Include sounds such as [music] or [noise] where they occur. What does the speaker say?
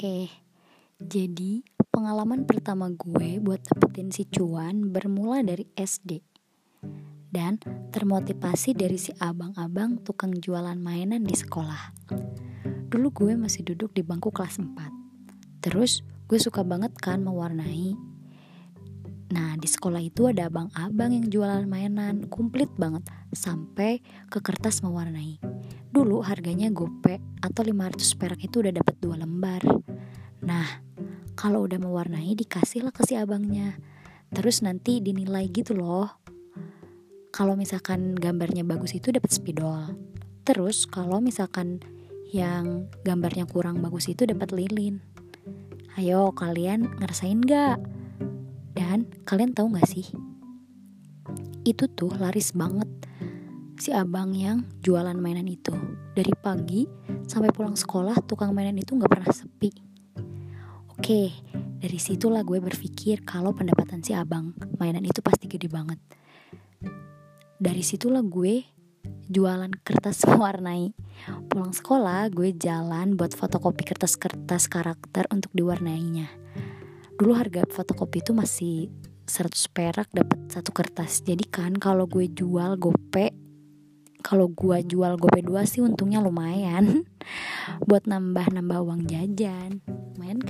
Oke, jadi pengalaman pertama gue buat dapetin si cuan bermula dari SD dan termotivasi dari si abang-abang tukang jualan mainan di sekolah. Dulu gue masih duduk di bangku kelas 4. Terus gue suka banget kan mewarnai. Nah, di sekolah itu ada abang-abang yang jualan mainan komplit banget sampai ke kertas mewarnai. Dulu harganya gope atau 500 perak itu udah dapat dua lembar. Nah, kalau udah mewarnai dikasihlah ke si abangnya. Terus nanti dinilai gitu loh. Kalau misalkan gambarnya bagus itu dapat spidol. Terus kalau misalkan yang gambarnya kurang bagus itu dapat lilin. Ayo kalian ngerasain gak? Dan kalian tahu gak sih? Itu tuh laris banget si abang yang jualan mainan itu. Dari pagi sampai pulang sekolah tukang mainan itu gak pernah sepi. Oke, dari situlah gue berpikir kalau pendapatan si abang mainan itu pasti gede banget. Dari situlah gue jualan kertas [laughs] mewarnai. Pulang sekolah, gue jalan buat fotokopi kertas-kertas karakter untuk diwarnainya. Dulu harga fotokopi itu masih 100 perak dapat satu kertas. Jadi kan kalau gue jual gope kalau gue jual gope dua sih untungnya lumayan [laughs] buat nambah-nambah uang jajan. Lumayan kan?